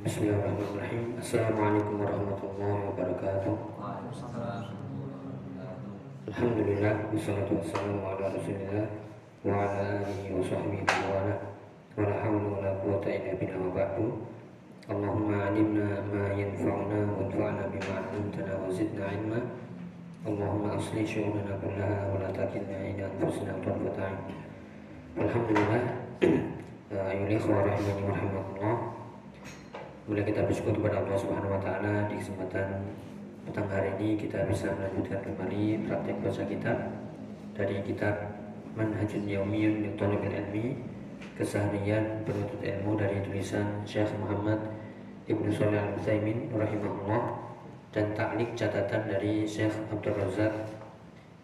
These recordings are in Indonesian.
Bismillahirrahmanirrahim. Assalamualaikum warahmatullahi wabarakatuh. Alhamdulillah wassalatu wassalamu ala Rasulillah wa ala alihi wa sahbihi wa wala. Wa la hawla wa la quwwata illa billah wa ba'du. Allahumma ma yanfa'una bima 'allamtana wa zidna 'ilma. Allahumma aslih kullaha wa la takilna ila anfusina tarfata 'ain. Alhamdulillah. Ayuhal ikhwah rahimani wa. Mulai kita bersyukur kepada Allah Subhanahu wa taala di kesempatan petang hari ini kita bisa melanjutkan kembali praktek baca kitab dari kitab Manhajun Yaumiyun li Thalabil Ilmi keseharian penuntut ilmu dari tulisan Syekh Muhammad Ibnu Shalih Al Utsaimin rahimahullah dan taklik catatan dari Syekh Abdul Razak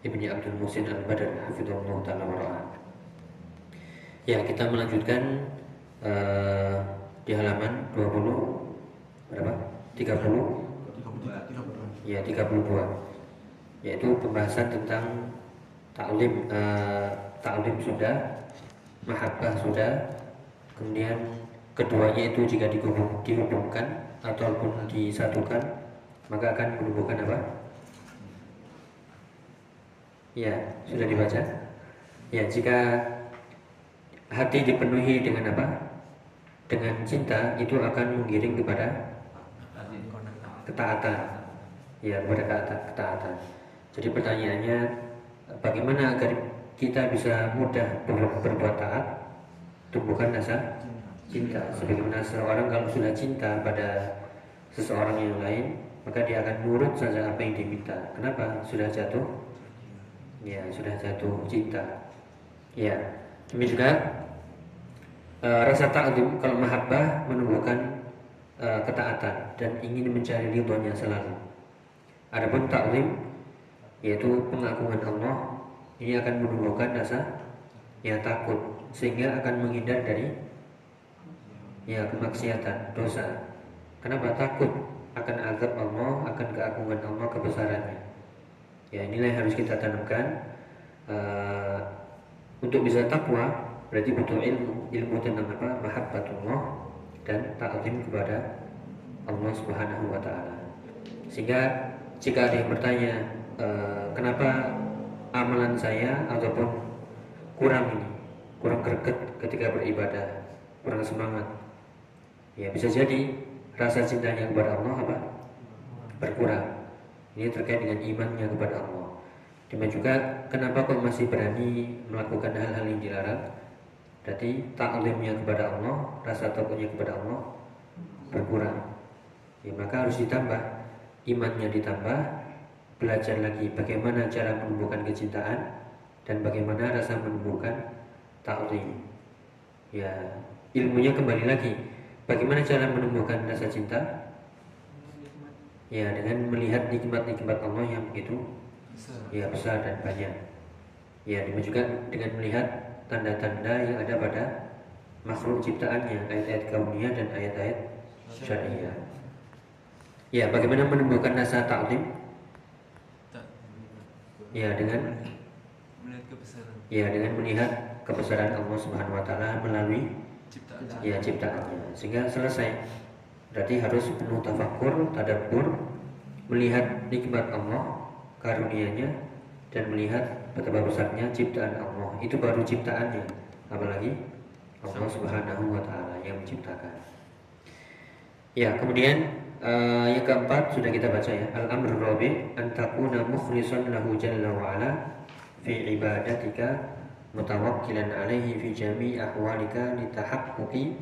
Ibni Abdul Musin Al Badr hafizahullah taala wa Ya, kita melanjutkan uh, di halaman 20 berapa? 30 ya 32 yaitu pembahasan tentang taklim uh, taklim sudah mahabbah sudah kemudian keduanya itu jika dihubungkan ataupun disatukan maka akan menumbuhkan apa? Ya sudah dibaca? Ya jika hati dipenuhi dengan apa? Dengan cinta itu akan menggiring kepada ketaatan. Ya kepada ketaatan. Jadi pertanyaannya bagaimana agar kita bisa mudah berbuat taat? Tumbuhkan rasa cinta. Sebagaimana seorang kalau sudah cinta pada seseorang yang lain maka dia akan nurut saja apa yang diminta kenapa? Sudah jatuh? Ya sudah jatuh cinta. Ya demi juga uh, rasa ta'zim kalau mahabbah menumbuhkan uh, ketaatan dan ingin mencari ridhonya selalu. Adapun ta'zim yaitu pengagungan Allah ini akan menumbuhkan rasa ya takut sehingga akan menghindar dari ya kemaksiatan, dosa. Kenapa takut akan azab Allah, akan keagungan Allah, kebesarannya. Ya yang harus kita tanamkan uh, untuk bisa takwa berarti butuh ilmu ilmu tentang apa mahabbatullah dan ta'zim kepada Allah Subhanahu wa taala. Sehingga jika ada yang bertanya e, kenapa amalan saya ataupun kurang ini kurang greget ketika beribadah kurang semangat? Ya bisa jadi rasa cintanya kepada Allah apa? Berkurang. Ini terkait dengan imannya kepada Allah. Demikian juga kenapa kok masih berani melakukan hal-hal yang dilarang jadi taklimnya kepada Allah, rasa takutnya kepada Allah berkurang. Ya, maka harus ditambah imannya ditambah, belajar lagi bagaimana cara menumbuhkan kecintaan dan bagaimana rasa menumbuhkan taklim. Ya, ilmunya kembali lagi. Bagaimana cara menumbuhkan rasa cinta? Ya, dengan melihat nikmat-nikmat Allah yang begitu ya besar dan banyak. Ya, juga dengan melihat tanda-tanda yang ada pada makhluk ciptaannya, ayat-ayat kauniyah dan ayat-ayat syariah. Ya, bagaimana menumbuhkan rasa taklim? Ya, dengan Ya, dengan melihat kebesaran Allah Subhanahu wa taala melalui ya ciptaannya. Sehingga selesai. Berarti harus penuh tafakur, tadabbur, melihat nikmat Allah, karunia-Nya dan melihat betapa besarnya ciptaan Allah. Itu baru ciptaannya. Apalagi Allah Subhanahu wa taala yang menciptakan. Ya kemudian uh, yang keempat sudah kita baca ya. Al amr rabi an takuna mukhlishan lahu jalla wa ala fi ibadatika mutawakkilan alaihi fi jami ahwalika litahaqquqi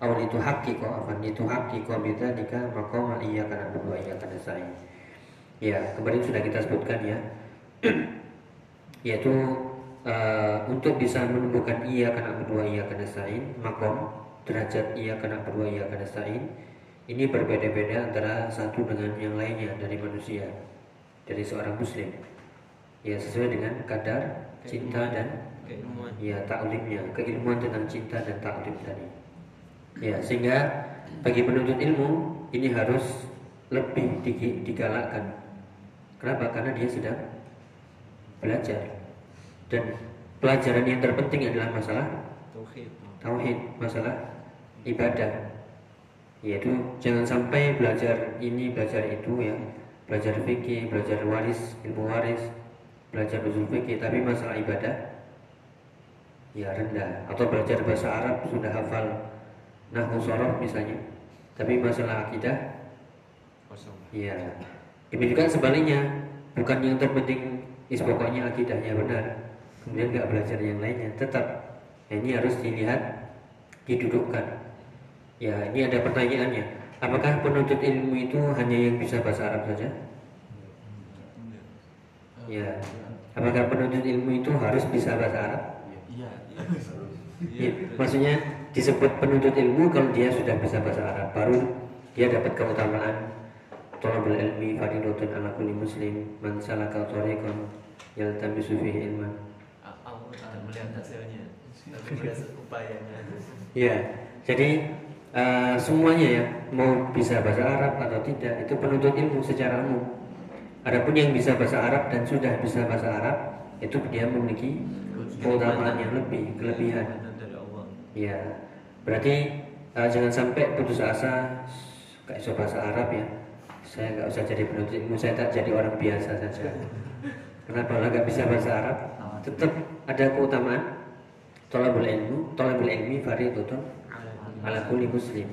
aw lituhaqqiqa afan lituhaqqiqa bidzalika maqama iyyaka na'budu wa iyyaka nasta'in. Ya kemarin sudah kita sebutkan ya yaitu uh, untuk bisa menumbuhkan ia karena berdua ia karena sain makom derajat ia karena berdua ia karena sain ini berbeda-beda antara satu dengan yang lainnya dari manusia dari seorang muslim. Ya sesuai dengan kadar cinta dan keilmuan. ya taklimnya keilmuan tentang cinta dan taklim tadi. Ya sehingga bagi penuntut ilmu ini harus lebih digalakkan. Kenapa? Karena dia sedang belajar. Dan pelajaran yang terpenting adalah masalah tauhid, masalah ibadah. yaitu jangan sampai belajar ini belajar itu ya. Belajar fikih belajar waris ilmu waris belajar usul fikih tapi masalah ibadah ya rendah. Atau belajar bahasa Arab sudah hafal nahwu sorof misalnya tapi masalah akidah ya. Demikian sebaliknya bukan yang terpenting is pokoknya akidahnya benar kemudian nggak belajar yang lainnya tetap ini harus dilihat didudukkan Ya, ini ada pertanyaannya. Apakah penuntut ilmu itu hanya yang bisa bahasa Arab saja? Ya. Apakah penuntut ilmu itu harus bisa bahasa Arab? Iya. Ya, maksudnya disebut penuntut ilmu kalau dia sudah bisa bahasa Arab, baru dia dapat keutamaan Tolabul ilmi fardotun ala kulli muslim man salaka tariqan yaltamisu fihi ilman. Aku akan melihat hasilnya, tapi melihat upayanya. Ya, jadi uh, semuanya ya mau bisa bahasa Arab atau tidak itu penuntut ilmu secara umum. Adapun yang bisa bahasa Arab dan sudah bisa bahasa Arab itu dia memiliki keutamaan yang lebih kelebihan. Ya, berarti uh, jangan sampai putus asa kayak bahasa Arab ya. Saya nggak usah jadi penuntut ilmu, saya tak jadi orang biasa saja. Kenapa lah nggak bisa bahasa Arab? Tetap ada keutamaan. Tolabul ilmu, tolabul ilmi fardhatun ala kulli muslim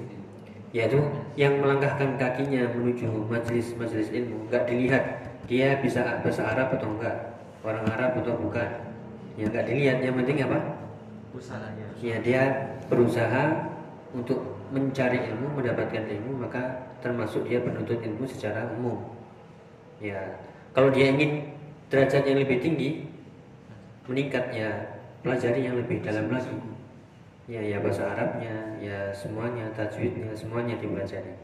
yaitu yang melangkahkan kakinya menuju majelis-majelis ilmu nggak dilihat dia bisa bahasa Arab atau enggak orang Arab atau bukan ya nggak dilihat yang penting apa usahanya ya dia berusaha untuk mencari ilmu mendapatkan ilmu maka termasuk dia penuntut ilmu secara umum. Ya kalau dia ingin derajat yang lebih tinggi meningkat ya pelajari yang lebih dalam lagi. Ya ya bahasa Arabnya ya semuanya tajwidnya semuanya dipelajari.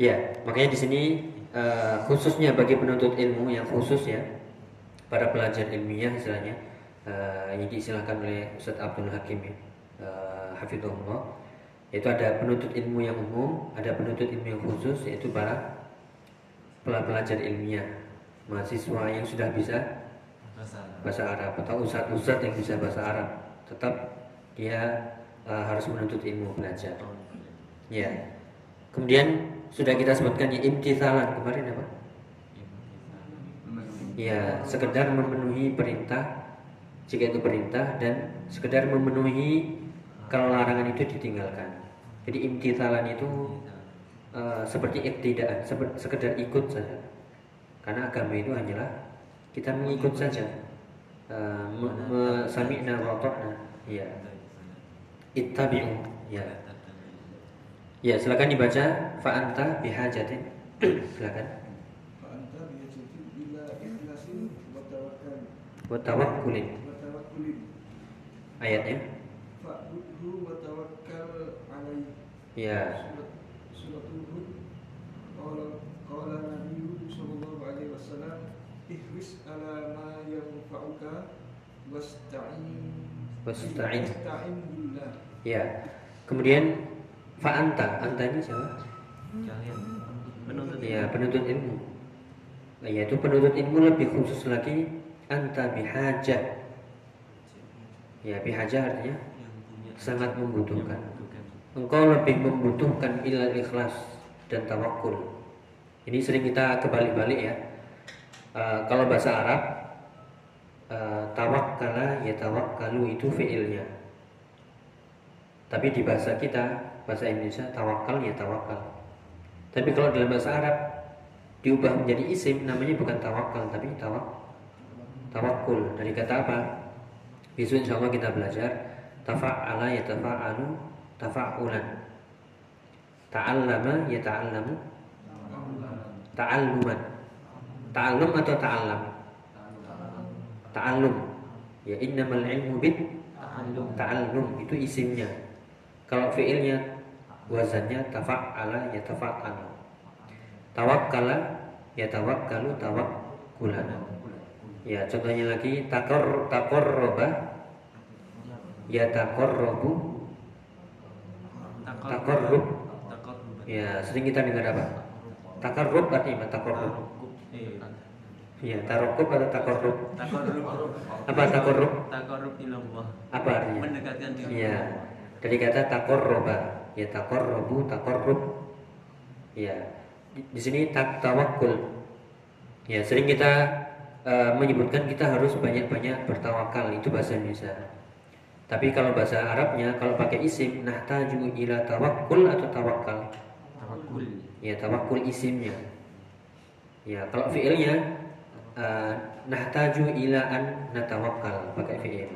Ya makanya di sini uh, khususnya bagi penuntut ilmu yang khusus ya para pelajar ilmiah istilahnya uh, diistilahkan oleh Ustaz Abdul Hakim ya uh, Hafidhullah yaitu ada penuntut ilmu yang umum ada penuntut ilmu yang khusus yaitu para pelajar ilmiah mahasiswa yang sudah bisa bahasa Arab atau ustadz-ustadz yang bisa bahasa Arab tetap dia uh, harus menuntut ilmu belajar. Ya. Kemudian sudah kita sebutkan ya imtithalan kemarin apa? Ya, sekedar memenuhi perintah jika itu perintah dan sekedar memenuhi kalau larangan itu ditinggalkan. Jadi imtithalan itu uh, seperti iktidaan, sekedar ikut saja. Karena agama itu hanyalah kita mengikut saja. Uh, sami'na wa Ya ittabi'u. Ya ya silakan dibaca. Fa anta bihajatin silakan. Fa anta bihajatin bila ikhlasin wa tawakkal wa tawakkulin. Ayatnya fa'budhu wa tawakkal alaihi ya surat hud qala qala nabi sallallahu alaihi wasallam ihris ala ma yanfa'uka wasta'in. Wasta'in. Ya kemudian fa'anta. Anta ini siapa? Penuntut ya penuntut ilmu. Nah, yaitu penuntut ilmu lebih khusus lagi anta bihajah ya bihajah artinya sangat membutuhkan engkau lebih membutuhkan ilal ikhlas dan tawakul ini sering kita kebalik-balik ya uh, kalau bahasa Arab uh, tawakkala ya tawakkalu itu fiilnya. Tapi di bahasa kita, bahasa Indonesia tawakal ya tawakal. Tapi kalau dalam bahasa Arab diubah menjadi isim namanya bukan tawakal tapi tawak tawakul dari kata apa? Besok insya Allah kita belajar tafa'ala ya tafa'alu tafa'ulan ta'allama ya ta'allamu. Ta'alluman ta'allum atau ta'allam? Ta'allum. Ya innamal ilmu bit ta'allum. Itu isimnya. Kalau fiilnya wazannya tafa'ala ya tafa'al tawakkala ya tawakkalu tawakkulan ya contohnya lagi takor takorroba ya takorrobu takorrub ya sering kita dengar apa takarrub artinya takorrub Iya, takarrub atau takarrub? Takarrub. Apa takarrub? Takarrub ilallah. Apa artinya? Mendekatkan diri. Iya. Dari kata takarruba. ya taqarrabu taqarrub ya di, di sini tak tawakul ya sering kita uh, menyebutkan kita harus banyak-banyak bertawakal itu bahasa Indonesia tapi kalau bahasa Arabnya kalau pakai isim nahtaju ila tawakul atau tawakal Tawakul. ya tawakul isimnya ya kalau fiilnya uh, nahtaju ila an natawakkal pakai fiil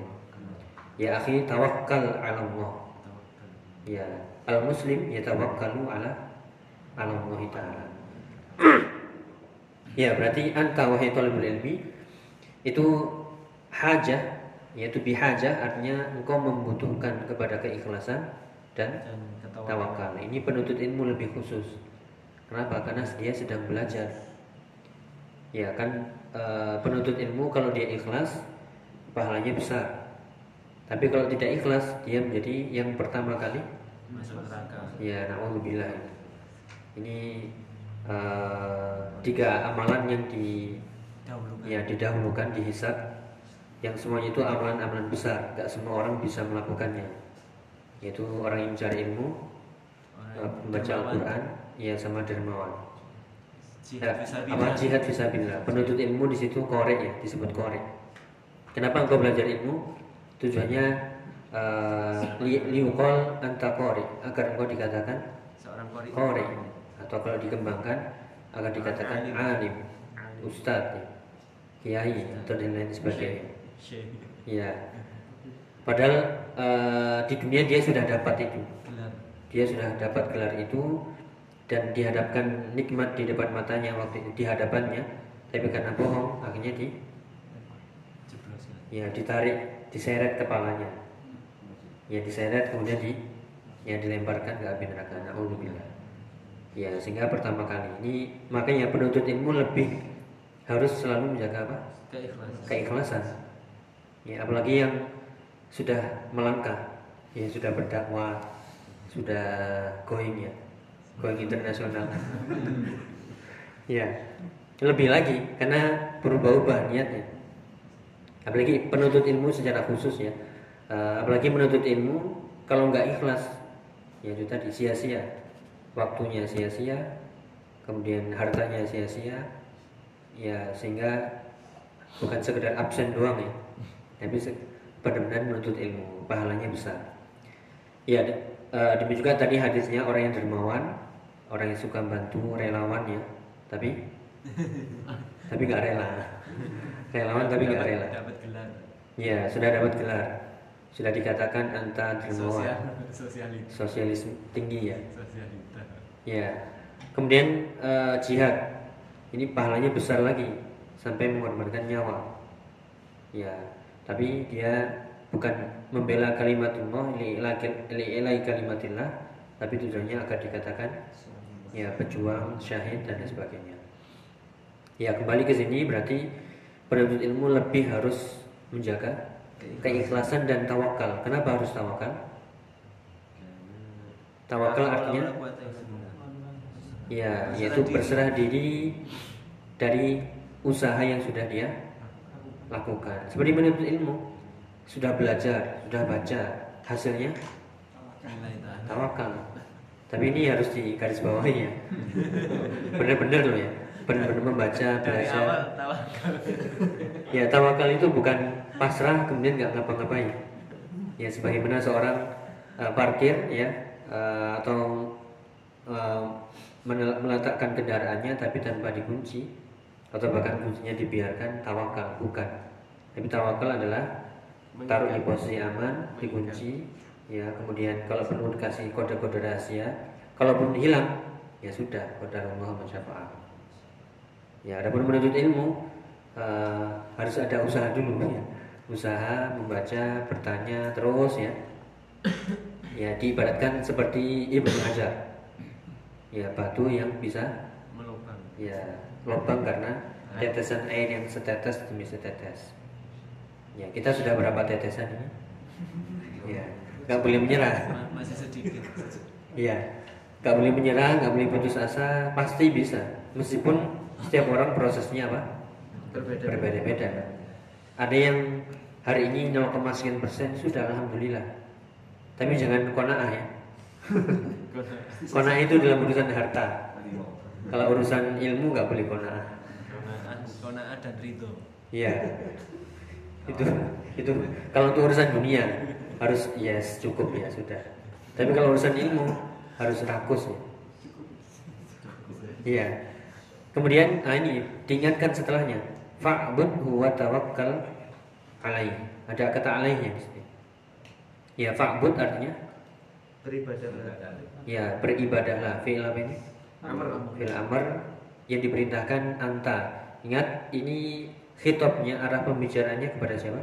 ya akhi tawakkal ala Allah Tawakal. ya al muslim yatawakkalu ala ala Allah taala ya berarti anta wahai talibul ilmi itu hajah yaitu bihajah artinya engkau membutuhkan kepada keikhlasan dan tawakal. Ini penuntut ilmu lebih khusus. Kenapa? Karena dia sedang belajar. Ya kan e, penuntut ilmu kalau dia ikhlas pahalanya besar. Tapi kalau tidak ikhlas dia menjadi yang pertama kali Masuk neraka. ya naudzubillah. Ini eh, tiga amalan yang di ya didahulukan dihisab yang semuanya itu amalan-amalan besar. Gak semua orang bisa melakukannya. Yaitu orang yang mencari ilmu Orang eh, membaca. Al-Quran ya sama dermawan. Jihad Eh, fisabilillah. apa jihad fisabilillah penuntut ilmu di situ korek ya disebut korek. Kenapa engkau belajar ilmu? Tujuannya eh, li, liukol anta korek. Agar engkau dikatakan Seorang kori. korek. Atau kalau dikembangkan agar dikatakan Alim. alim ustadz kiai atau dan lain sebagainya Syekh. ya padahal eh, di dunia dia sudah dapat itu. Gelar. dia sudah dapat gelar itu dan dihadapkan nikmat di depan matanya waktu itu di hadapannya. Tapi karena bohong akhirnya di ya. Ditarik diseret kepalanya. Ya diseret kemudian di ya dilemparkan ke api neraka. Naudzubillah. Ya sehingga pertama kali ini makanya penuntut ilmu lebih harus selalu menjaga apa? Keikhlasan. keikhlasan ya apalagi yang sudah melangkah ya sudah berdakwah sudah going ya going internasional. Ya lebih lagi karena berubah-ubah niatnya. Apalagi penuntut ilmu secara khusus ya. Eh, apalagi menuntut ilmu kalau nggak ikhlas ya itu tadi sia-sia. Waktunya sia-sia kemudian hartanya sia-sia ya sehingga bukan sekedar absen doang ya tapi benar-benar menuntut ilmu pahalanya besar. Ya de- eh, demikian juga tadi hadisnya orang yang dermawan orang yang suka bantu relawan ya. Tapi tapi nggak rela. Relawan tapi nggak rela. Dapat gelar. ya sudah dapat gelar. Sudah dikatakan anta dermawan. Sosialita. sosialis. Tinggi ya. Sosialita. Ya, kemudian eh, jihad. Ini pahalanya besar lagi sampai mengorbankan nyawa. Ya, tapi dia bukan membela kalimatullah li'ilai kalimatillah, tapi tujuannya agar dikatakan ya pejuang, syahid dan sebagainya. Ya kembali ke sini berarti penuntut ilmu lebih harus menjaga keikhlasan dan tawakal. Kenapa harus tawakal? Tawakal artinya Ya, yaitu berserah diri dari usaha yang sudah dia lakukan. Seperti menuntut ilmu, sudah belajar, sudah baca, hasilnya tawakal. Tapi ini harus digaris bawahi ya. Benar-benar loh ya. Benar-benar membaca, belajar. tawakal. Ya tawakal itu bukan pasrah kemudian nggak ngapa-ngapain. Ya sebagaimana seorang eh, parkir ya eh, atau menel- meletakkan kendaraannya tapi tanpa dikunci atau bahkan kuncinya dibiarkan tawakal bukan. Tapi tawakal adalah taruh di posisi aman, dikunci, ya kemudian kalau perlu dikasih kode-kode rahasia, kalaupun hilang ya sudah kode Allah masyafa'ah. Ya, adapun menuntut ilmu eh, harus ada usaha dulu ya. Usaha membaca, bertanya terus ya. Ya, diibaratkan seperti Ibnu Hajar. Ya, batu yang bisa. Ya lubang karena tetesan air yang setetes demi setetes. Ya, kita sudah berapa tetesan ini? Ya, nggak boleh menyerah. Ma- Masih sedikit. Iya, nggak boleh menyerah, nggak boleh putus asa, pasti bisa. Meskipun setiap orang prosesnya apa? Berbeda. Berbeda-beda. Ada yang hari ini 0, sekian persen sudah alhamdulillah. Tapi jangan kona'ah ya. Kona itu dalam urusan harta. Kalau urusan ilmu nggak boleh kona. Kona'ah, kona'ah dan ridho. Iya. Itu itu kalau untuk urusan dunia harus yes cukup ya sudah. Tapi kalau urusan ilmu harus rakus ya. Iya. Kemudian nah ini diingatkan setelahnya. Fa'bud wa tawakkal alaih. Ada kata alaihnya. Ya fa'bud artinya beribadah ya beribadahlah fi'il apa ini? Amr Fil amr yang diperintahkan anta. Ingat ini khitabnya arah pembicaraannya kepada siapa?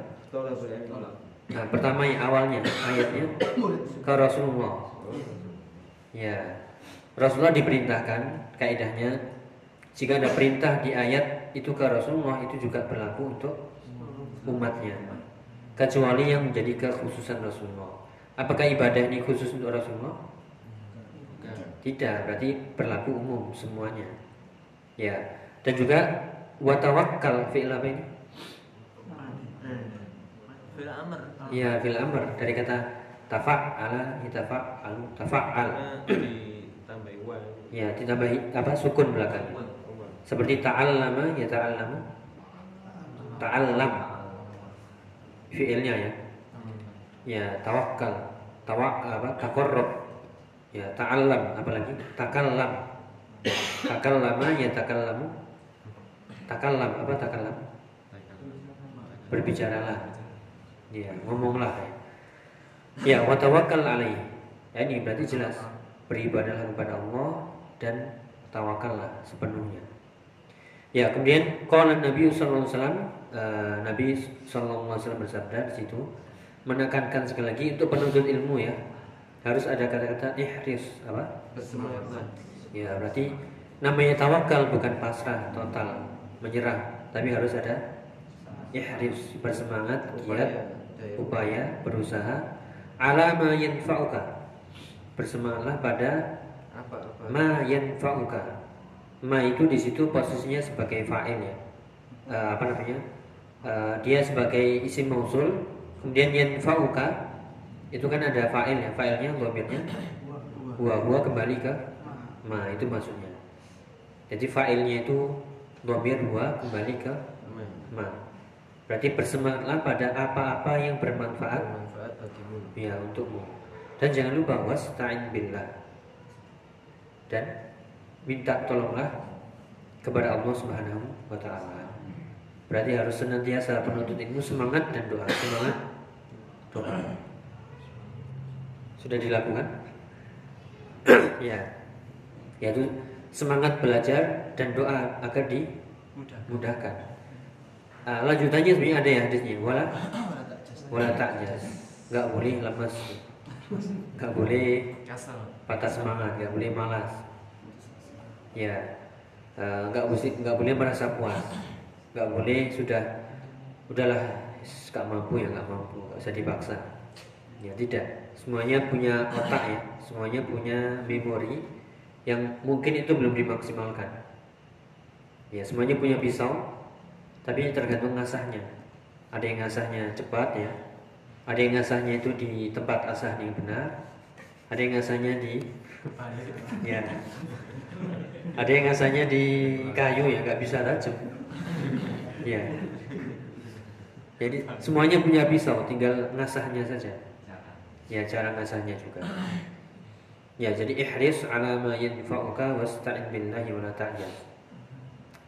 Nah, pertama yang awalnya ayatnya ke Rasulullah. Ya. Rasulullah diperintahkan kaidahnya jika ada perintah di ayat itu ke Rasulullah itu juga berlaku untuk umatnya. Kecuali yang menjadi kekhususan Rasulullah. Apakah ibadah ini khusus untuk Rasulullah? Tidak, berarti berlaku umum semuanya. Ya. Dan juga watawakkal fi'il apa ini? Fil amr. Ya, fil amr dari kata tafa'ala, yatafa'alu, tafa'al. ditambahi wa Ya, ditambahi apa? Sukun belakang. Seperti ta'allama, ya ta'allama. Ta'allam fi'ilnya ya. Ya, tawakkal, tawa apa? Takorrob. Ya, ta'allam apalagi? Takallam. Takallama, ya takallamu. Takallam apa takallam? Berbicaralah. Ya, ngomonglah ya. Ya, wa tawakkal alaih. Ya, ini berarti jelas beribadahlah kepada Allah dan tawakallah sepenuhnya. Ya, kemudian qala Nabi sallallahu alaihi wasallam eh, Nabi sallallahu alaihi wasallam bersabda di situ menekankan sekali lagi untuk penuntut ilmu ya. Harus ada kata-kata ihris apa? bersemangat Ya, berarti namanya tawakal bukan pasrah total menyerah, tapi harus ada ihris bersemangat, giat, upaya, berusaha ala ma yanfa'uka. Bersemangatlah pada apa apa ma yanfa'uka. Ma itu di situ posisinya sebagai fa'il ya. Eh, apa namanya? Eh, dia sebagai isim mausul, kemudian yanfa'uka itu kan ada fa'il ya, fa'ilnya dhamirnya huwa huwa kembali ke ma itu maksudnya. Jadi fa'ilnya itu dhamir huwa kembali ke ma. Berarti bersemangatlah pada apa-apa yang bermanfaat ya untukmu. Dan jangan lupa wasta'in billah. Dan minta tolonglah kepada Allah Subhanahu wa taala. Berarti harus senantiasa penuntut ilmu semangat dan doa, semangat doa. Sudah dilakukan? ya. Yaitu semangat belajar dan doa agar dimudahkan. Ah, lanjutannya sebenarnya ada ya hadisnya. Wala wala ta'jas. Enggak boleh lemas. Enggak boleh patah semangat, nggak boleh malas. Ya, eh, nggak boleh nggak boleh merasa puas, nggak boleh sudah udahlah nggak mampu ya nggak mampu, nggak usah dipaksa. Ya tidak, semuanya punya otak ya, semuanya punya memori yang mungkin itu belum dimaksimalkan. Ya semuanya punya pisau, tapi tergantung ngasahnya. Ada yang ngasahnya cepat ya, ada yang ngasahnya itu di tempat asah yang benar, ada yang ngasahnya di ya. Ada yang ngasahnya di kayu ya nggak bisa tajam. Ya. Jadi semuanya punya pisau tinggal ngasahnya saja ya cara ngasahnya juga ya jadi ihris ala ma yanfa'uka wasta'in billahi wa la ta'jaz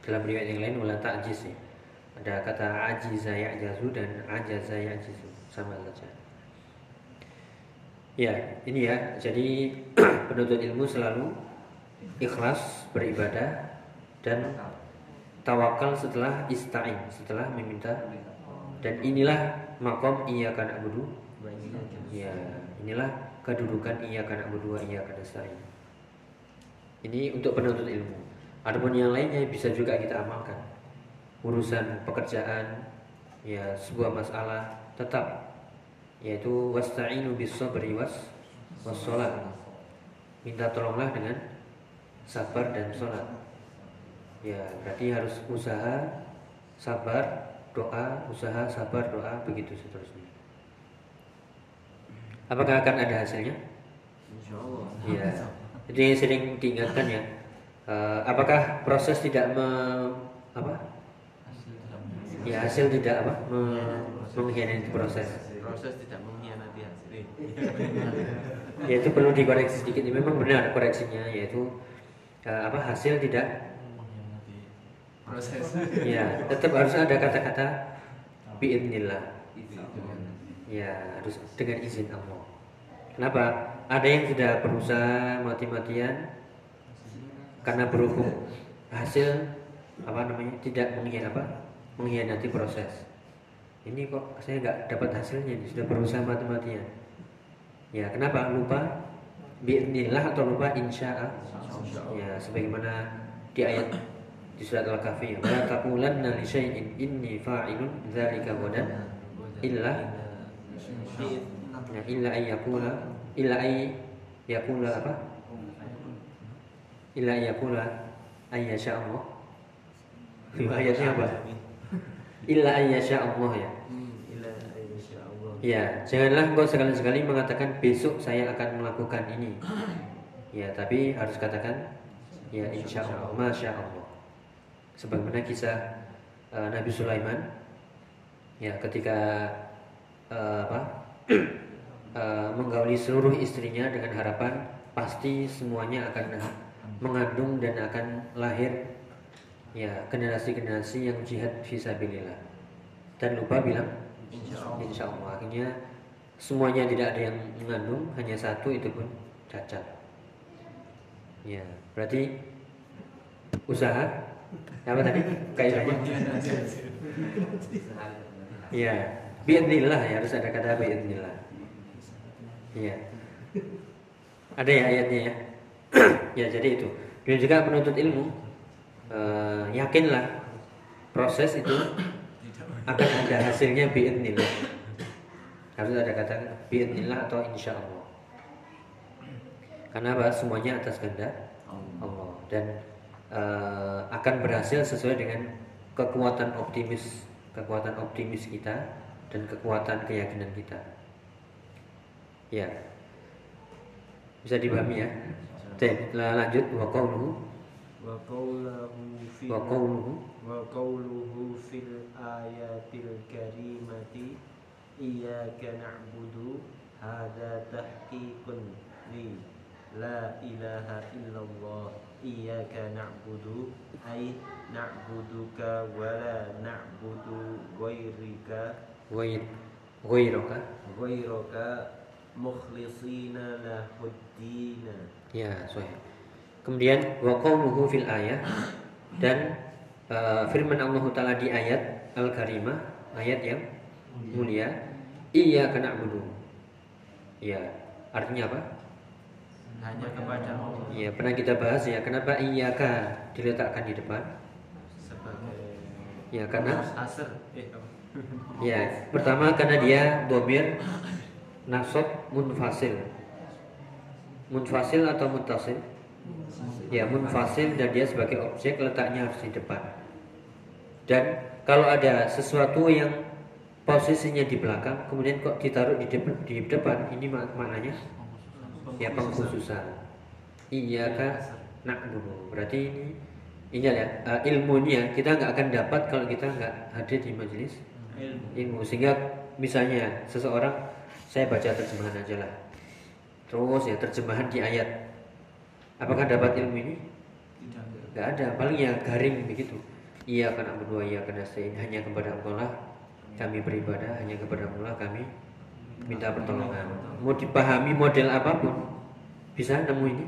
dalam riwayat yang lain wala ta'jiz ya ada kata ajiza ya'jazu dan ajaza ya'jizu sama saja Ya, ini ya. Jadi penuntut ilmu selalu ikhlas beribadah dan tawakal setelah ista'in, setelah meminta. Dan inilah makom iya kana abudu. Ya, inilah kedudukan kana abudu wa iya kana nasta'in. Ini untuk penuntut ilmu. Adapun yang lainnya bisa juga kita amalkan. Urusan pekerjaan, ya sebuah masalah tetap yaitu wasta'inu bis sabri was wassalat. Minta tolonglah dengan sabar dan sholat. Ya, berarti harus usaha, sabar, doa, usaha, sabar, doa, begitu seterusnya. Apakah akan ada hasilnya? Insya Allah. Ya. Jadi sering diingatkan ya. eh, apakah proses tidak me, apa? Ya hasil tidak apa? Me- mengkhianati proses. Proses tidak mengkhianati hasil. Ya itu perlu dikoreksi sedikit. Memang benar koreksinya yaitu eh, apa hasil tidak proses ya tetap harus ada kata-kata biidnillah ya harus dengan izin Allah kenapa? Ada yang sudah berusaha mati-matian karena berhubung hasil apa namanya tidak mengkhianati apa mengkhianati proses. Ini kok saya nggak dapat hasilnya ini sudah berusaha mati-matian. Ya kenapa? Lupa? Biidnillah atau lupa? Insya ya sebagaimana di ayat di surat Al-Kahfi. La taqulanna li syai'in inni fa'ilun dzalika ghadan illa ya, illa ay yaqula illa ay yaqula apa illa ay yaqula ay yasha Allah ayatnya apa illa ay yasha Allah ya. Ya, janganlah engkau sekali-sekali mengatakan besok saya akan melakukan ini. Ya, tapi harus katakan ya insya Allah, masya Allah. Sebagaimana kisah eh, Nabi Sulaiman, ya ketika eh, apa eh, menggauli seluruh istrinya dengan harapan pasti semuanya akan mengandung dan akan lahir ya generasi-generasi yang jihad fisabilillah dan lupa bilang Insya Allah. Insya Allah akhirnya semuanya tidak ada yang mengandung hanya satu itu pun cacat. Ya berarti usaha apa tadi kaidahnya? Ya biidnillah ya harus ada kata biidnillah. Ya ada ya ayatnya ya. ya jadi itu. Dan juga penuntut ilmu eh, yakinlah proses itu akan ada hasilnya biidnillah. Harus ada kata biidnillah atau insya Allah karena apa? Semuanya atas kehendak Allah. Dan eh, akan berhasil sesuai dengan kekuatan optimis kekuatan optimis kita dan kekuatan keyakinan kita ya. Bisa dipahami ya? Oke, lanjut. Wa qauluhu wa qauluhu fi wa wa fil ayatil karimati. Iya kenabudu, hadza tahqiqun li la ilaha illallah. Iyyaka na'budu. Ay na'buduka wa la na'budu ghairika ghair ghairaka ghairaka mukhlisina lahuddina. Ya, sahih. Kemudian wa fil ayat dan uh, firman Allah taala di ayat Al-Karimah, ayat yang mulia, iya kena bunuh. Ya, artinya apa? Hanya kepada Allah. Ya, pernah kita bahas ya, kenapa iya kah diletakkan di depan? Sebagai Ya, karena. Ya, pertama karena dia domir nasab munfasil. Munfasil atau muttasil? Ya, munfasil dan dia sebagai objek letaknya harus di depan. Dan kalau ada sesuatu yang posisinya di belakang, kemudian kok ditaruh di depan, di depan ini mak- maknanya ya pengkhususan. Iya kak nak dulu. Berarti ini ini ya eh, ilmunya kita nggak akan dapat kalau kita nggak hadir di majelis ilmu ilmu sehingga misalnya seseorang saya baca terjemahan aja lah. Terus ya terjemahan di ayat. Apakah dapat ilmu ini? Tidak ada. Paling ya garing begitu. Iya karena berdua iya karena hanya kepada Allah lah kami beribadah hanya kepada Allah kami minta pertolongan. Mau dipahami model apa pun bisa nemu ini.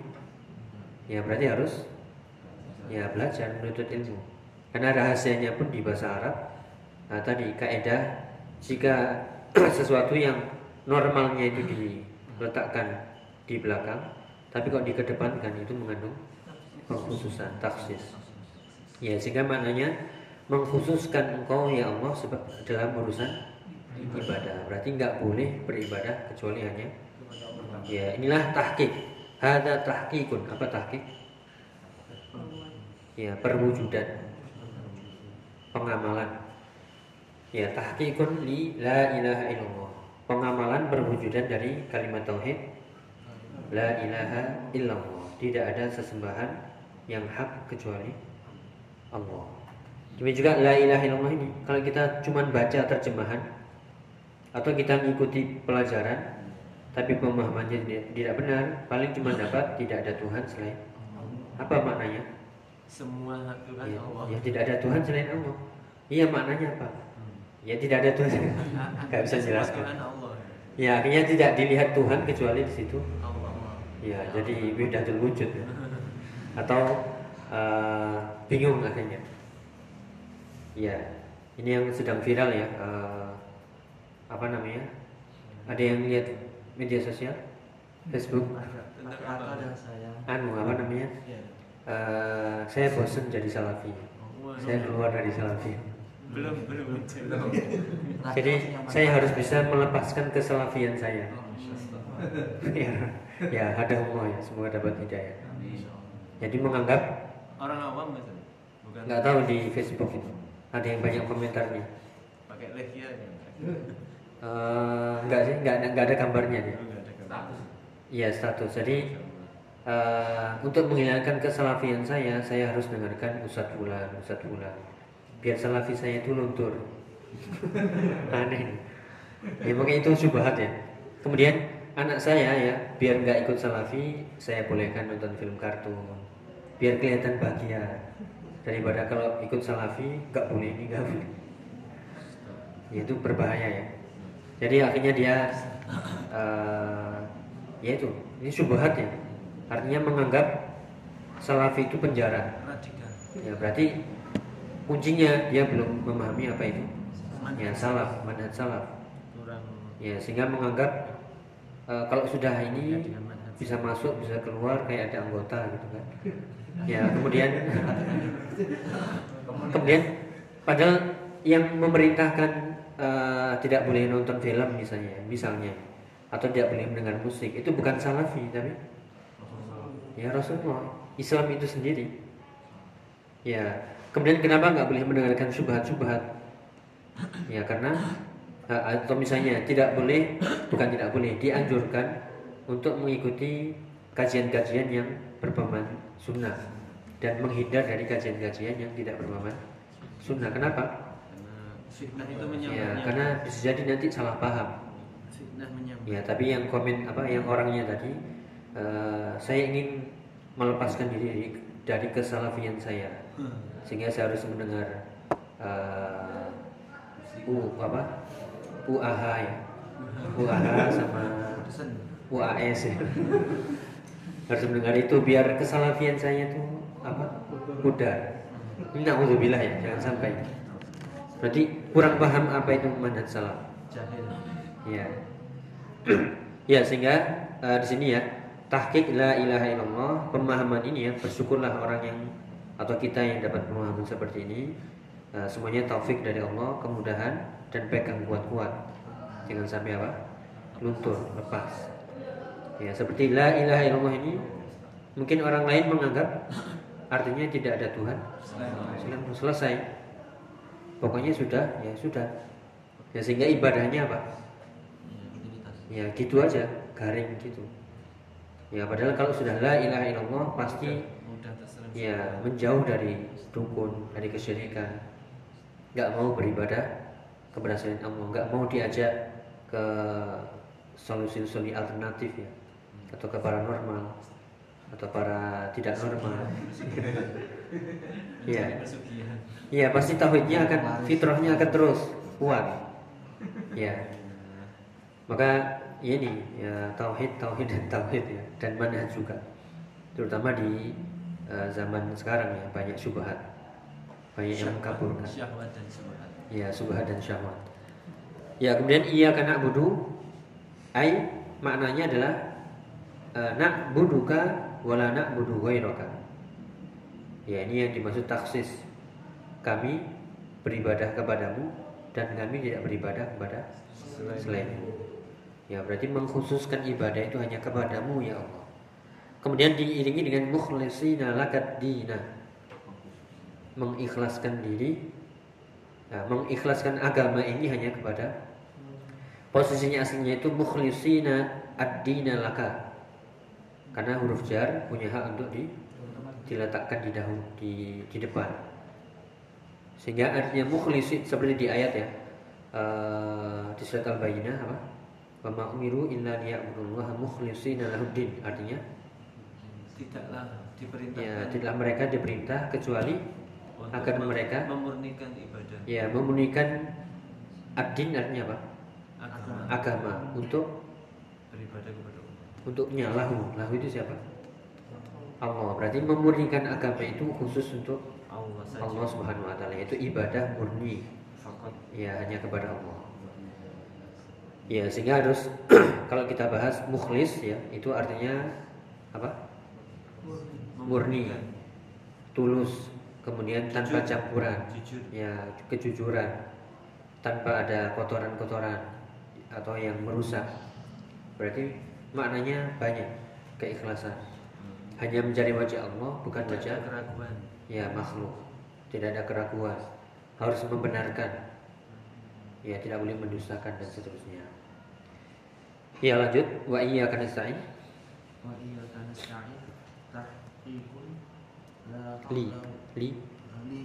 Ya berarti harus ya belajar menuntut ilmu. Karena rahasianya pun di bahasa Arab nah, tadi kaidah jika sesuatu yang normalnya itu diletakkan di belakang tapi kok dikedepankan itu mengandung pengkhususan taksis. Ya sehingga maknanya mengkhususkan engkau ya Allah sebab dalam urusan ibadah. Berarti nggak boleh beribadah kecuali hanya ya inilah tahqiq. Ada tahqiqun. Apa tahqiq? Ya perwujudan. Pengamalan. Ya tahqiqun li la ilaha illallah pengamalan perwujudan dari kalimat tauhid La ilaha illallah. Tidak ada sesembahan yang hak kecuali Allah. Demikian juga la ilaha illallah ini kalau kita cuma baca terjemahan atau kita mengikuti pelajaran tapi pemahamannya tidak, benar, paling cuma dapat tidak ada Tuhan selain apa maknanya? Semua Tuhan Ya, Allah. ya tidak ada Tuhan selain Allah. Iya maknanya apa? Ya tidak ada Tuhan. Gak bisa jelaskan. Ya akhirnya tidak dilihat Tuhan kecuali di situ. Allah. Ya jadi wahdatul wujud ya. Atau eh, bingung akhirnya. Ya ini yang sedang viral ya. eh, apa namanya? Ada yang lihat media sosial? Facebook? Anu apa namanya? Ya. Eh, saya bosan jadi salafi. Oh, Saya keluar dari salafi. Belum belum belum. Jadi saya harus bisa melepaskan kesalafian saya. ya, ya ada umur ya, semoga dapat hidayah. Jadi menganggap Orang awam? Bukan nggak tahu di Facebook itu ada yang banyak komentarnya. pakai lehia ya. Eh, nggak sih, nggak ada nggak ada gambarnya. Enggak gambar. Iya status. Jadi eh, untuk menghilangkan kesalafian saya, saya harus dengarkan Ustadz Bulan, Ustadz Bulan. Biar salafi saya itu luntur. Aneh. Ya makanya itu subhat ya. Kemudian anak saya ya, biar nggak ikut salafi, saya bolehkan nonton film kartun. Biar kelihatan bahagia. Daripada kalau ikut salafi, nggak boleh ini nggak boleh. Ya, itu berbahaya ya. Jadi akhirnya dia eh, ya itu ini subhat ya artinya menganggap salafi itu penjara ya berarti kuncinya dia belum memahami apa itu. Ya salaf manhaj salaf. Ya sehingga menganggap eh, kalau sudah ini bisa masuk bisa keluar kayak ada anggota gitu kan. Ya kemudian kemudian padahal yang memerintahkan eh, tidak boleh nonton film misalnya misalnya atau tidak boleh mendengar musik itu bukan salafi tapi ya Rasulullah. Islam itu sendiri. Ya kemudian kenapa nggak boleh mendengarkan subhat-subhat ya karena eh, atau misalnya tidak boleh bukan tidak boleh dianjurkan untuk mengikuti kajian-kajian yang berpaman sunnah dan menghindar dari kajian-kajian yang tidak berpaman sunnah. Kenapa? Karena fitnah itu ya karena bisa jadi nanti salah paham. Fitnah. Ya, tapi yang komen apa yang orangnya tadi eh, saya ingin melepaskan diri dari, kesalafian saya. Sehingga saya harus mendengar eh, U apa? UAH ya? UAH sama UAS ya. Harus mendengar itu biar kesalafian saya itu apa? Pudar. Ini naudzubillah ya jangan sampai. Berarti kurang paham apa itu manhaj salaf. Jahil. Ya. ya sehingga eh, di sini ya tahqiq la ilaha illallah pemahaman ini ya bersyukurlah orang yang atau kita yang dapat pemahaman seperti ini. Eh, semuanya taufik dari Allah kemudahan dan pegang kuat-kuat. Jangan sampai apa? Luntur lepas. Ya seperti la ilaha illallah ini mungkin orang lain menganggap artinya tidak ada Tuhan. Selain selesai. Pokoknya sudah ya sudah. Ya sehingga ibadahnya apa? Ya gitu aja garing gitu ya padahal kalau sudah la ilaha illallah pasti mudah ya menjauh dari dukun dari kesyirikan nggak mau beribadah kepada selain Allah nggak mau diajak ke solusi-solusi alternatif ya atau ke paranormal atau para tidak normal ya pesugihan. Iya pasti tauhidnya akan fitrahnya akan terus kuat. Ya. Maka ini ya tauhid tauhid dan tauhid ya dan manhaj juga. Terutama di eh, zaman sekarang ya banyak syubhat. Banyak yang mengkaburkan. Syahwat dan syubhat. Ya subhat dan syahwat. Ya kemudian iya karena budu ai maknanya adalah eh, nak buduka wala nak budu ghairaka. Ya ini yang dimaksud taksis. Kami beribadah kepadamu dan kami tidak beribadah kepada selainmu. Ya berarti mengkhususkan ibadah itu hanya kepadamu ya Allah. Kemudian diiringi dengan mukhlisina lakat dina. Mengikhlaskan diri Nah, mengikhlaskan agama ini hanya kepada posisinya aslinya itu mukhlisina ad-dina laka. karena huruf jar punya hak untuk di, diletakkan di dahulu di di depan sehingga artinya mukhlisin seperti di ayat ya eh, di surat al-bayyinah apa wa ma umiru illa liya'budullaha mukhlishina lahuddin artinya? Tidaklah diperintahkan. Ya tidaklah mereka diperintah kecuali untuk agar mereka memurnikan ibadah. Ya memunikan ad-din artinya apa? Agama. Agama. Untuk? Beribadah kepada Allah. Untuknya lahu. Lahu itu siapa? Allah. Berarti memurnikan agama itu khusus untuk Allah saja. Allah Subhanahu wa taala yaitu ibadah murni. Fakat. Ya hanya kepada Allah ya sehingga harus kalau kita bahas mukhlis ya itu artinya apa? Murni. Tulus. Kemudian tanpa campuran. Jujur. Ya kejujuran. Tanpa ada kotoran-kotoran atau yang merusak. Berarti maknanya banyak keikhlasan. Hanya mencari wajah Allah bukan tidak wajah keraguan. ya makhluk. Tidak ada keraguan. Harus membenarkan. Ya tidak boleh mendustakan dan seterusnya Iya lanjut. Wa iya kanastain. Wa iya kanastain. Tahqiqun la li li li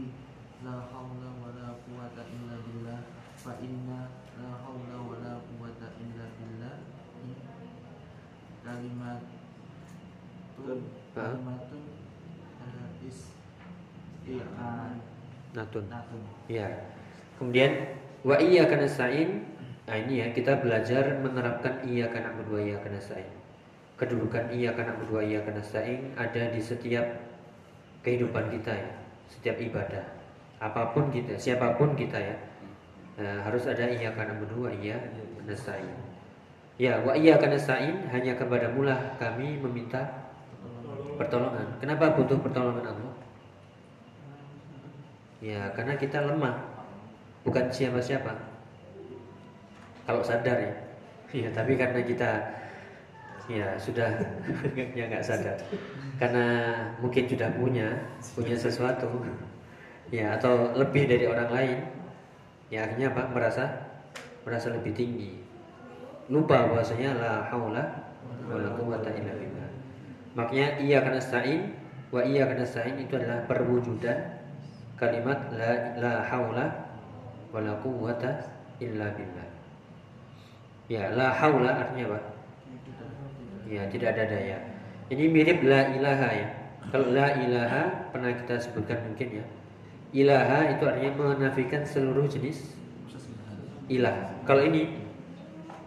la haula wa la quwata illa billah fa inna la haula wa la quwata illa billah kalimatun kalimatun eh, is iqan natun. Natun. Ya. Kemudian wa iya kanastain nah ini ya kita belajar menerapkan iya akan na'budu wa iya akan nasta'in kedudukan iya akan na'budu wa iya akan nasta'in ada di setiap kehidupan kita ya setiap ibadah. Apa pun kita siapa pun kita ya Nah, harus ada iya akan na'budu wa iya akan nasta'in ya wa iya akan nasta'in hanya kepada mulah kami meminta pertolongan. Kenapa butuh pertolongan Allah? Ya, karena kita lemah. Bukan siapa-siapa. Kalau sadar ya. Ya, tapi karena kita ya sudah ya nggak sadar. Karena mungkin sudah punya, punya sesuatu. Ya, atau lebih dari orang lain. Ya, akhirnya apa? Merasa merasa lebih tinggi. Lupa bahwasanya la haula wala quwata illa billah. Makanya iya karena stain wa iya karena stain itu adalah perwujudan kalimat la la haula wala quwwata illa billah. Ya, la haula artinya apa? Ya, tidak ada daya. Ini mirip la ilaha ya. Kalau la ilaha pernah kita sebutkan mungkin ya. Ilaha itu artinya menafikan seluruh jenis ilah. Kalau ini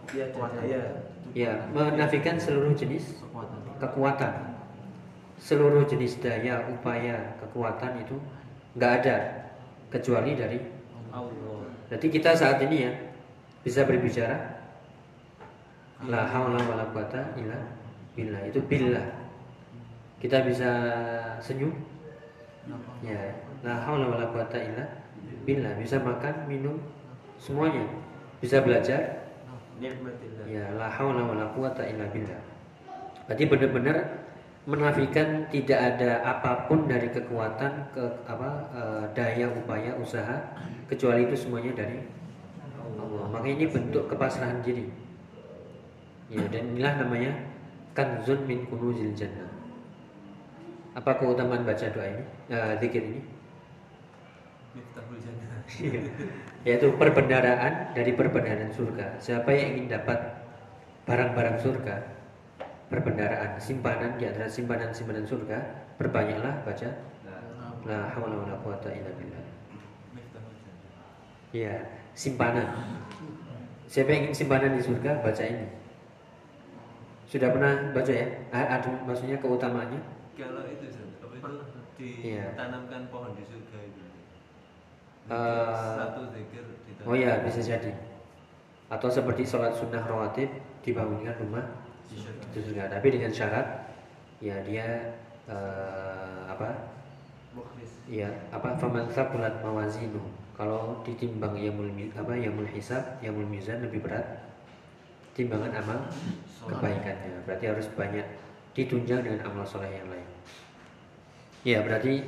daya. ya menafikan seluruh jenis kekuatan kekuatan. Seluruh jenis daya, upaya, kekuatan itu nggak ada kecuali dari Allah Jadi kita saat ini ya bisa berbicara la haula wala quwata illa billah itu billah. Kita bisa senyum ya la haula wala quwata illa billah. Bisa makan, minum semuanya. Bisa belajar Nikmatillah. ya la haula wala quwata illa billah. Berarti benar-benar menafikan tidak ada apa pun dari kekuatan ke apa eh, daya upaya usaha kecuali itu semuanya dari Allah. Makanya ini bentuk kepasrahan diri. Ya dan inilah namanya kanzun min kunuzil jannah. Apa keutamaan baca doa ini? Zikir ini? Jannah Yaitu perbendaraan dari perbendaraan surga. Siapa yang ingin dapat barang-barang surga, perbendaraan simpanan di antara simpanan-simpanan surga, perbanyaklah baca la haula wala quwata illa billah. Iya, simpanan. Siapa yang ingin simpanan di surga, baca ini. Sudah pernah baca ya? Ada maksudnya keutamaannya? Kalau itu apa itu Iya. ditanamkan pohon di surga itu Eh, Satu zikir ditanam Oh ya, bisa jadi. Atau seperti sholat sunnah rawatib dibangunkan rumah di surga itu surga. Tapi dengan syarat, ya dia eh, apa? Mukhlis Ya apa? Faman thaqulat mawazinu. Kalau ditimbang yamul apa yamul hisab, yamul mizan lebih berat timbangan amal kebaikannya. Berarti harus banyak ditunjang dengan amal soleh yang lain. Ya berarti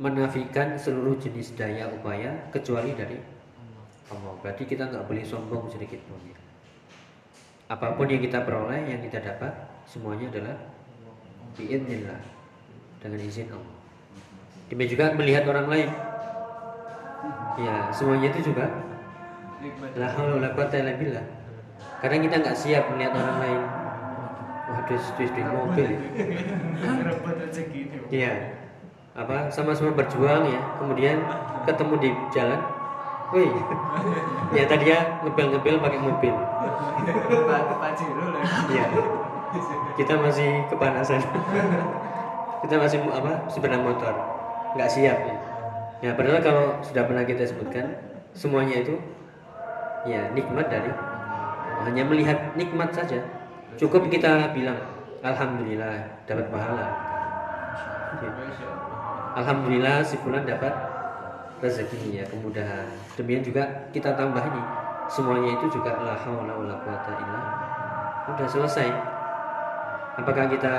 menafikan seluruh jenis daya upaya kecuali dari Allah. Berarti kita nggak boleh sombong sedikit pun. ya. Apa pun yang kita peroleh, yang kita dapat, semuanya adalah biidnillah dengan izin Allah. Demikian juga melihat orang lain. Ya, semuanya itu juga la haula wala quwata illa billah. Kadang kita nggak siap melihat orang lain. Waduh, duit duit mobil. Rebut rezeki ini. Iya. Apa sama-sama berjuang ya. Kemudian ketemu di jalan. Wih. Ya tadi ya ngebel-ngebel pakai mobil. Iya. Kita masih kepanasan. kita masih apa? Sepeda motor. Nggak siap ya. Ya padahal kalau sudah pernah kita sebutkan semuanya itu ya nikmat dari hanya melihat nikmat saja. Cukup kita bilang alhamdulillah dapat pahala. Alhamdulillah si fulan dapat rezeki ya kemudahan. Demikian juga kita tambah ini semuanya itu juga la haula wala quwata illa udah selesai. Apakah kita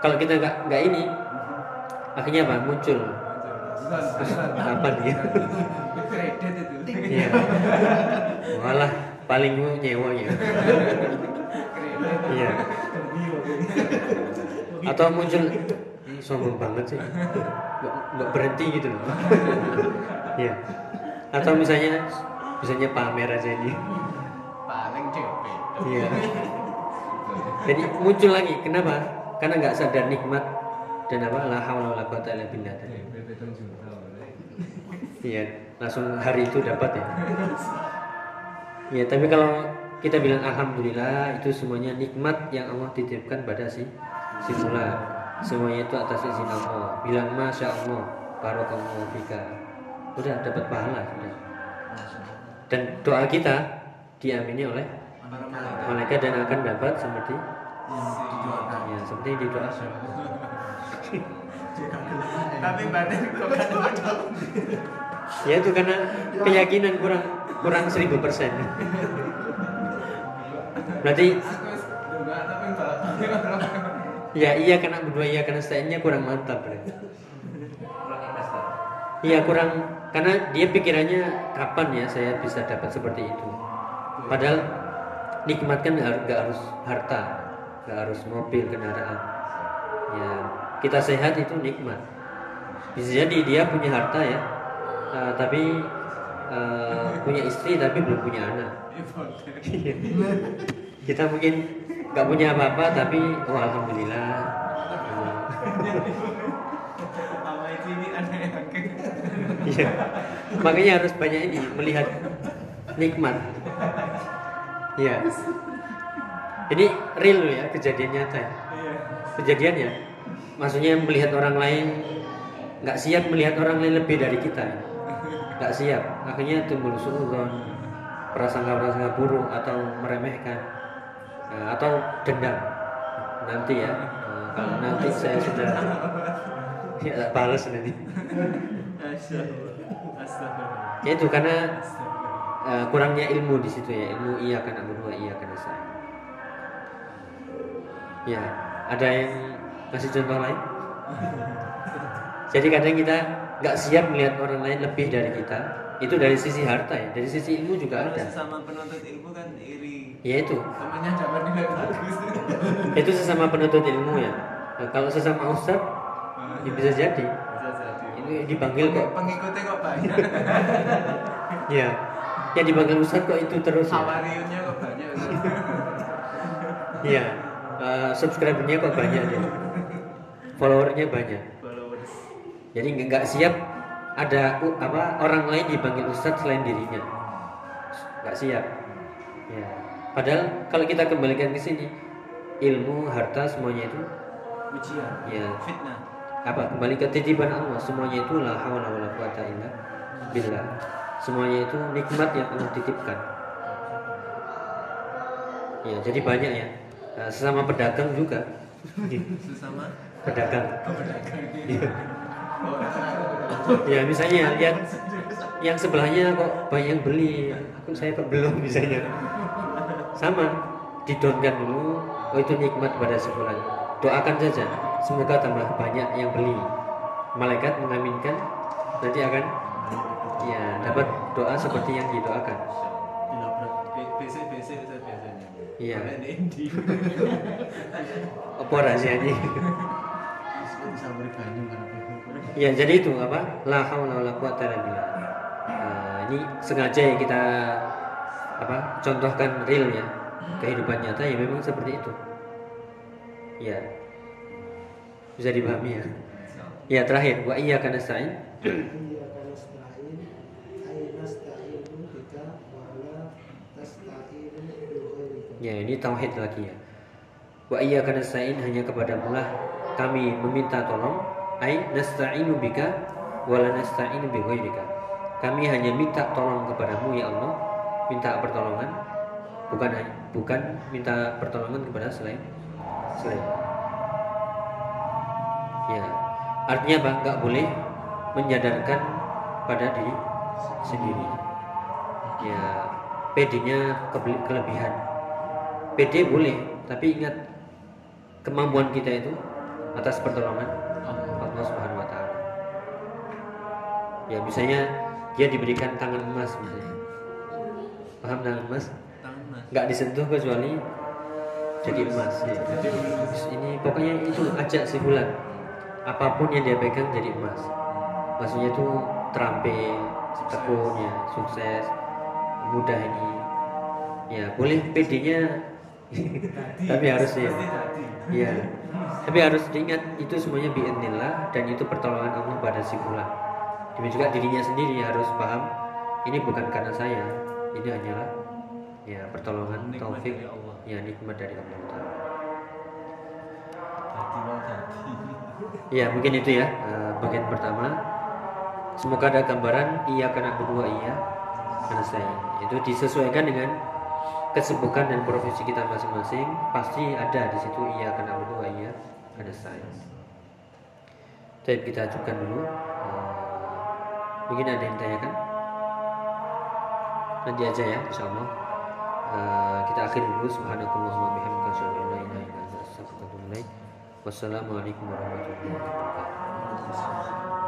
kalau kita nggak nggak ini akhirnya apa muncul apa dia? Kredit itu. Iya. Paling nyewa ya. Iya. Atau muncul "Ih, sombong banget sih. Nggak, nggak berhenti gitu loh. Iya. Atau misalnya misalnya pamer aja ini. Paling cepet. Iya. Jadi muncul lagi. Kenapa? Karena nggak sadar nikmat dan apa la haula wala quwata illa billah tadi. Iya, langsung hari itu dapat ya. Iya, tapi kalau kita bilang alhamdulillah itu semuanya nikmat yang Allah titipkan pada si si fulan. Semuanya itu atas izin Allah. Bilang masya Allah, barakallahu fika. Udah dapat pahala sudah. Dan doa kita diamini oleh malaikat. malaikat dan akan dapat seperti didoakan ya seperti yang didoakan. Tapi batin kan. Ya itu karena keyakinan kurang kurang seribu persen. Berarti ya iya karena berdua iya karena setidaknya kurang mantap berarti. Iya kurang karena dia pikirannya kapan ya saya bisa dapat seperti itu. Padahal nikmat kan har- nggak harus harta, nggak harus mobil kendaraan. Ya kita sehat itu nikmat. Bisa jadi dia punya harta ya, eh, tapi eh, punya istri tapi belum punya anak. Iya. kita mungkin nggak punya apa-apa tapi oh alhamdulillah. Iya. Makanya harus banyak ini melihat nikmat. Iya. Ini real ya kejadian nyata. ya. Kejadian ya. Maksudnya melihat orang lain nggak siap melihat orang lain lebih dari kita. ya. Nggak siap. Akhirnya timbul suudzon, prasangka-prasangka buruk atau meremehkan Nah, atau dendam. Nanti ya. Nah, kalau nanti saya sudah ya tak balas nanti. Ya itu karena eh, kurangnya ilmu di situ ya ilmu iya karena berdua iya karena saya ya ada yang kasih contoh lain jadi kadang kita nggak siap melihat orang lain lebih dari kita itu dari sisi harta ya dari sisi ilmu juga Kalau ada sesama penuntut ilmu kan iri. ya itu Temannya dapat nilai bagus. itu sesama penuntut ilmu ya Nah, kalau sesama ustad ya bisa jadi Bisa jadi. ini dipanggil kok Pengikutnya kok banyak. ya ya dipanggil ustad kok itu terus ya Hawariunnya kok banyak. Iya, eh, subscribernya kok banyak dia, followernya banyak. Jadi nggak- siap ada apa orang lain dipanggil ustadz selain dirinya, nggak siap. Ya, padahal kalau kita kembalikan ke sini, ilmu, harta semuanya itu Ujian. ya Fitnah. apa kembali ke titipan Allah semuanya itu la haula wala quwata illa billah. Semuanya itu nikmat yang Allah titipkan. Ya, jadi banyak ya. Nah, sesama pedagang juga. Sesama pedagang. pedagang. Iya. Ya misalnya lihat yang sebelahnya kok banyak yang beli, aku saya belum misalnya. Sama, didonkan dulu. Oh itu nikmat pada sebulan. Doakan saja, semoga tambah banyak yang beli. Malaikat mengaminkan, nanti akan ya dapat doa seperti yang didoakan. BC. Iya. Apa rahasianya bego. Ya jadi itu apa la haula wala quwata illa billah Nah, ini sengaja ya kita apa contohkan realnya kehidupan nyata ya memang seperti itu ya bisa dipahami ya ya terakhir wa iya karena ghairika. Ya ini tauhid lagi ya. Wa iya karena sa'in hanya kepadamu lah kami meminta tolong. Ai nasta'inu bika wa la nasta'inu bi ghairika. Kami hanya minta tolong kepadamu ya Allah, minta pertolongan bukan bukan minta pertolongan kepada selain selain. Ya, artinya apa? Enggak boleh menyadarkan pada diri sendiri. Ya, PD-nya kelebihan. PD boleh, tapi ingat kemampuan kita itu atas pertolongan Allah Subhanahu wa taala. Ya, misalnya dia diberikan tangan emas misalnya. Paham tangan emas? Tangan mas. Nggak disentuh kecuali jadi emas ya. Ini pokoknya itu ajak si bulan. Apa pun yang dia pegang jadi emas. Maksudnya itu terampil, tekun ya, sukses, mudah ini. Ya, boleh PD-nya tapi harus ya. Iya. Tapi harus diingat itu semuanya biidnillah dan itu pertolongan Allah pada si bulan. Demikian juga dirinya sendiri harus paham ini bukan karena saya, ini hanyalah ya pertolongan taufik ya nikmat dari Allah Ta'ala. Ya mungkin itu ya eh, bagian pertama. Semoga ada gambaran iya karena berdua iya karena saya itu disesuaikan dengan kesibukan dan profesi kita masing-masing pasti ada di situ iya karena berdua iya karena saya. Tapi kita ajukan dulu. Eh, mungkin ada yang tanyakan? Nanti aja ya, insya Allah. Eh, kita akhiri dulu. Subhanakallahumma bihamdika asyhadu an la ilaha illa anta astaghfiruka wa atubu ilaik. Wassalamualaikum warahmatullahi wabarakatuh.